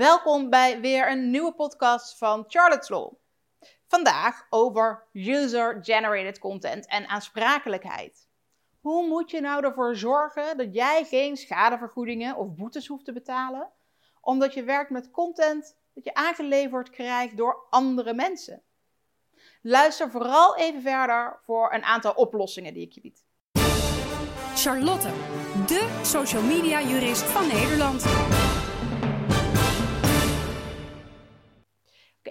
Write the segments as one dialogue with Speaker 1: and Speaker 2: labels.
Speaker 1: Welkom bij weer een nieuwe podcast van Charlotte's Law. Vandaag over user-generated content en aansprakelijkheid. Hoe moet je nou ervoor zorgen dat jij geen schadevergoedingen of boetes hoeft te betalen, omdat je werkt met content dat je aangeleverd krijgt door andere mensen? Luister vooral even verder voor een aantal oplossingen die ik je bied.
Speaker 2: Charlotte, de social media jurist van Nederland.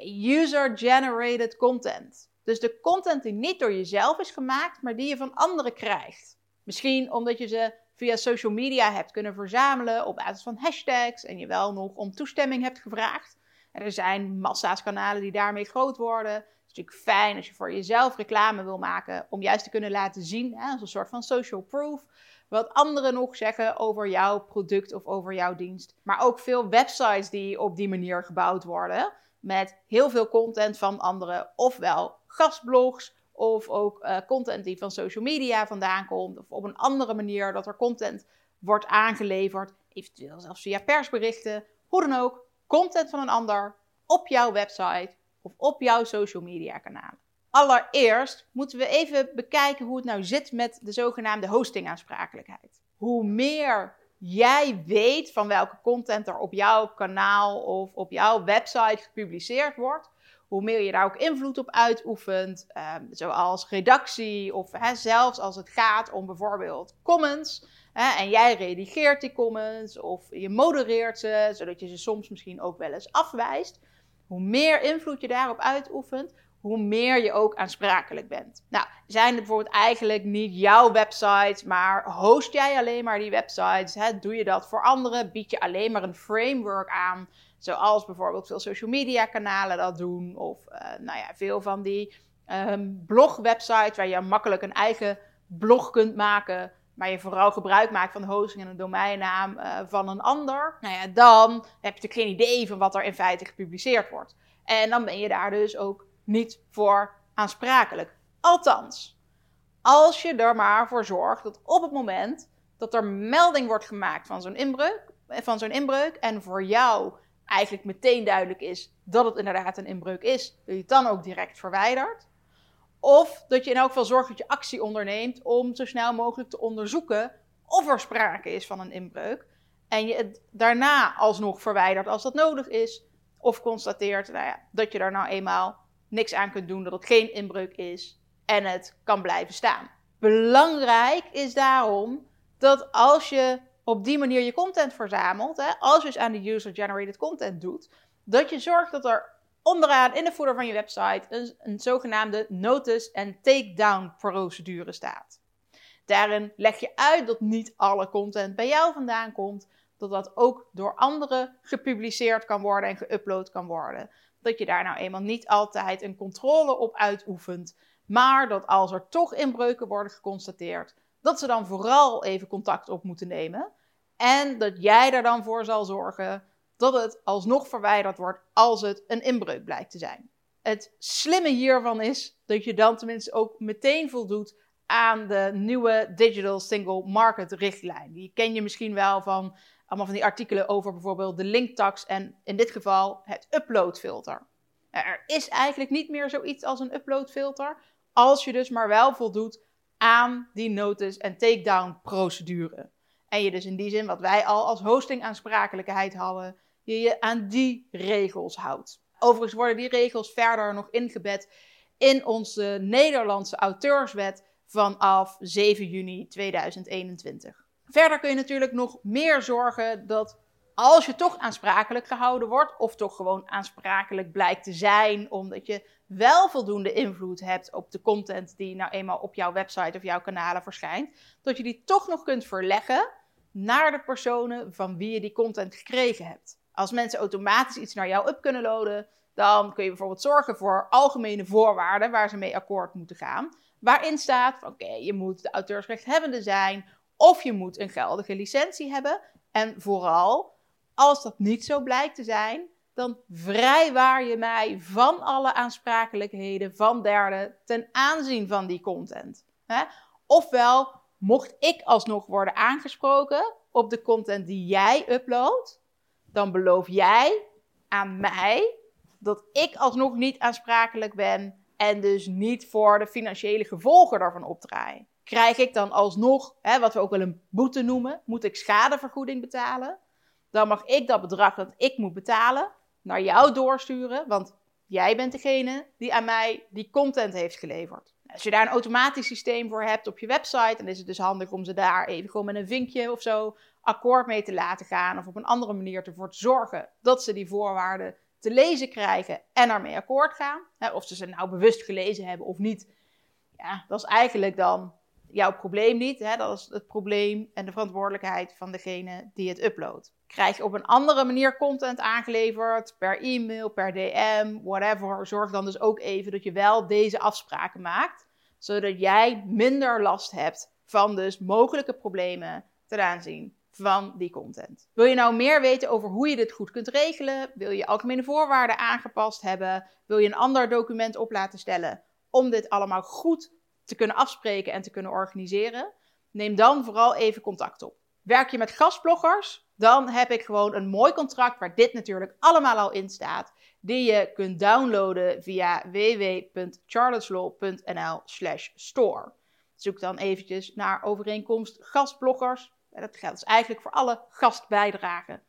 Speaker 1: User-generated content. Dus de content die niet door jezelf is gemaakt, maar die je van anderen krijgt. Misschien omdat je ze via social media hebt kunnen verzamelen op basis van hashtags en je wel nog om toestemming hebt gevraagd. Er zijn massa's kanalen die daarmee groot worden. Het is natuurlijk fijn als je voor jezelf reclame wil maken om juist te kunnen laten zien, hè, als een soort van social proof, wat anderen nog zeggen over jouw product of over jouw dienst. Maar ook veel websites die op die manier gebouwd worden met heel veel content van anderen, ofwel gastblogs, of ook uh, content die van social media vandaan komt, of op een andere manier dat er content wordt aangeleverd, eventueel zelfs via persberichten, hoe dan ook, content van een ander op jouw website of op jouw social media kanalen. Allereerst moeten we even bekijken hoe het nou zit met de zogenaamde hostingaansprakelijkheid. Hoe meer jij weet van welke content er op jouw kanaal of op jouw website gepubliceerd wordt, hoe meer je daar ook invloed op uitoefent, ehm, zoals redactie of zelfs als het gaat om bijvoorbeeld comments. En jij redigeert die comments of je modereert ze, zodat je ze soms misschien ook wel eens afwijst. Hoe meer invloed je daarop uitoefent, hoe meer je ook aansprakelijk bent. Nou, zijn het bijvoorbeeld eigenlijk niet jouw websites, maar host jij alleen maar die websites? Hè? Doe je dat voor anderen? Bied je alleen maar een framework aan Zoals bijvoorbeeld veel social media kanalen dat doen. Of uh, nou ja, veel van die um, blogwebsites waar je makkelijk een eigen blog kunt maken. Maar je vooral gebruik maakt van de hosting en een domeinnaam uh, van een ander. Nou ja, dan heb je natuurlijk geen idee van wat er in feite gepubliceerd wordt. En dan ben je daar dus ook niet voor aansprakelijk. Althans, als je er maar voor zorgt dat op het moment dat er melding wordt gemaakt van zo'n inbreuk, van zo'n inbreuk en voor jou eigenlijk meteen duidelijk is dat het inderdaad een inbreuk is, dat je het dan ook direct verwijdert. Of dat je in elk geval zorgt dat je actie onderneemt om zo snel mogelijk te onderzoeken of er sprake is van een inbreuk. En je het daarna alsnog verwijdert als dat nodig is. Of constateert nou ja, dat je daar nou eenmaal niks aan kunt doen, dat het geen inbreuk is en het kan blijven staan. Belangrijk is daarom dat als je op die manier je content verzamelt, hè, als je dus aan de user-generated content doet, dat je zorgt dat er onderaan in de footer van je website een, een zogenaamde notice- en takedown procedure staat. Daarin leg je uit dat niet alle content bij jou vandaan komt, dat dat ook door anderen gepubliceerd kan worden en geüpload kan worden. Dat je daar nou eenmaal niet altijd een controle op uitoefent, maar dat als er toch inbreuken worden geconstateerd, dat ze dan vooral even contact op moeten nemen. En dat jij er dan voor zal zorgen dat het alsnog verwijderd wordt als het een inbreuk blijkt te zijn. Het slimme hiervan is dat je dan tenminste ook meteen voldoet aan de nieuwe Digital Single Market richtlijn. Die ken je misschien wel van allemaal van die artikelen over bijvoorbeeld de linktax en in dit geval het uploadfilter. Er is eigenlijk niet meer zoiets als een uploadfilter als je dus maar wel voldoet aan die notice- en takedown procedure. En je dus in die zin, wat wij al als hosting aansprakelijkheid hadden, je je aan die regels houdt. Overigens worden die regels verder nog ingebed in onze Nederlandse auteurswet vanaf 7 juni 2021. Verder kun je natuurlijk nog meer zorgen dat als je toch aansprakelijk gehouden wordt, of toch gewoon aansprakelijk blijkt te zijn, omdat je wel voldoende invloed hebt op de content die nou eenmaal op jouw website of jouw kanalen verschijnt, dat je die toch nog kunt verleggen naar de personen van wie je die content gekregen hebt. Als mensen automatisch iets naar jou up kunnen loaden, dan kun je bijvoorbeeld zorgen voor algemene voorwaarden waar ze mee akkoord moeten gaan. Waarin staat oké, je moet de auteursrechthebbende zijn of je moet een geldige licentie hebben. En vooral, als dat niet zo blijkt te zijn, dan vrijwaar je mij van alle aansprakelijkheden van derden ten aanzien van die content. Ofwel, mocht ik alsnog worden aangesproken op de content die jij uploadt, dan beloof jij aan mij dat ik alsnog niet aansprakelijk ben en dus niet voor de financiële gevolgen daarvan opdraai? Krijg ik dan alsnog, hè, wat we ook wel een boete noemen, moet ik schadevergoeding betalen? Dan mag ik dat bedrag dat ik moet betalen naar jou doorsturen, want jij bent degene die aan mij die content heeft geleverd. Als je daar een automatisch systeem voor hebt op je website, dan is het dus handig om ze daar even gewoon met een vinkje of zo akkoord mee te laten gaan. Of op een andere manier ervoor te zorgen dat ze die voorwaarden te lezen krijgen en ermee akkoord gaan. Of ze ze nou bewust gelezen hebben of niet. Ja, dat is eigenlijk dan jouw probleem niet. Hè? Dat is het probleem en de verantwoordelijkheid van degene die het uploadt. Krijg je op een andere manier content aangeleverd, per e-mail, per DM, whatever. Zorg dan dus ook even dat je wel deze afspraken maakt, zodat jij minder last hebt van dus mogelijke problemen ten aanzien van die content. Wil je nou meer weten over hoe je dit goed kunt regelen? Wil je algemene voorwaarden aangepast hebben? Wil je een ander document op laten stellen om dit allemaal goed te kunnen afspreken en te kunnen organiseren? Neem dan vooral even contact op. Werk je met gastbloggers? Dan heb ik gewoon een mooi contract waar dit natuurlijk allemaal al in staat. Die je kunt downloaden via www.charlotteslaw.nl/store. Zoek dan eventjes naar overeenkomst gastbloggers dat geldt dus eigenlijk voor alle gastbijdragen.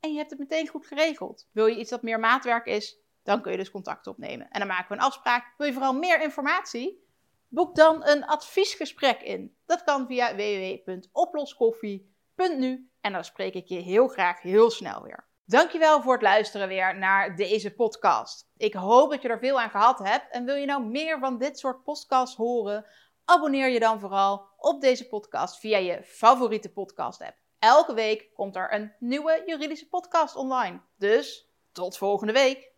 Speaker 1: En je hebt het meteen goed geregeld. Wil je iets dat meer maatwerk is, dan kun je dus contact opnemen. En dan maken we een afspraak. Wil je vooral meer informatie? Boek dan een adviesgesprek in. Dat kan via www.oploskoffie.nu en dan spreek ik je heel graag heel snel weer. Dankjewel voor het luisteren weer naar deze podcast. Ik hoop dat je er veel aan gehad hebt. En wil je nou meer van dit soort podcasts horen? abonneer je dan vooral op deze podcast via je favoriete podcast app. Elke week komt er een nieuwe juridische podcast online. Dus tot volgende week.